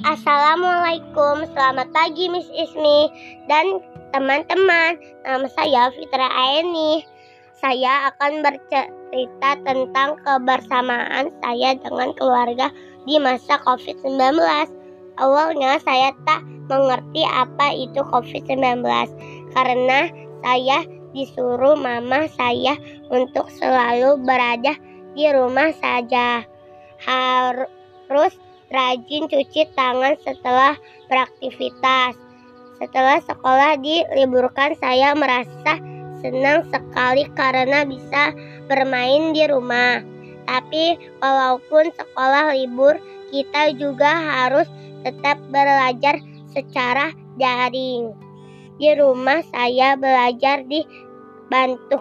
Assalamualaikum, selamat pagi Miss Ismi dan teman-teman. Nama saya Fitra Aini. Saya akan bercerita tentang kebersamaan saya dengan keluarga di masa COVID-19. Awalnya saya tak mengerti apa itu COVID-19 karena saya disuruh mama saya untuk selalu berada di rumah saja. Harus rajin cuci tangan setelah beraktivitas. Setelah sekolah diliburkan, saya merasa senang sekali karena bisa bermain di rumah. Tapi walaupun sekolah libur, kita juga harus tetap belajar secara daring. Di rumah saya belajar dibantu,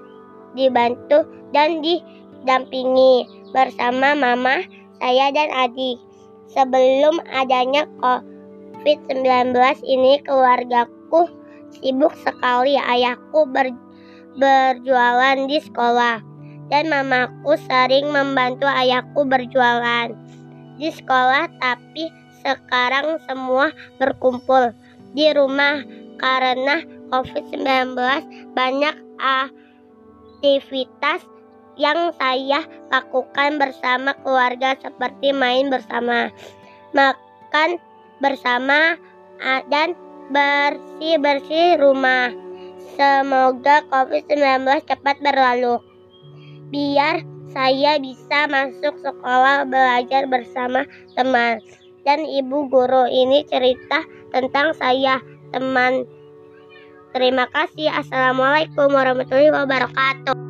dibantu dan didampingi bersama mama saya dan adik. Sebelum adanya COVID-19 ini keluargaku sibuk sekali. Ayahku ber, berjualan di sekolah. Dan mamaku sering membantu ayahku berjualan di sekolah. Tapi sekarang semua berkumpul di rumah. Karena COVID-19 banyak aktivitas yang saya lakukan bersama keluarga seperti main bersama, makan bersama, dan bersih-bersih rumah. Semoga COVID-19 cepat berlalu. Biar saya bisa masuk sekolah belajar bersama teman dan ibu guru ini cerita tentang saya teman. Terima kasih. Assalamualaikum warahmatullahi wabarakatuh.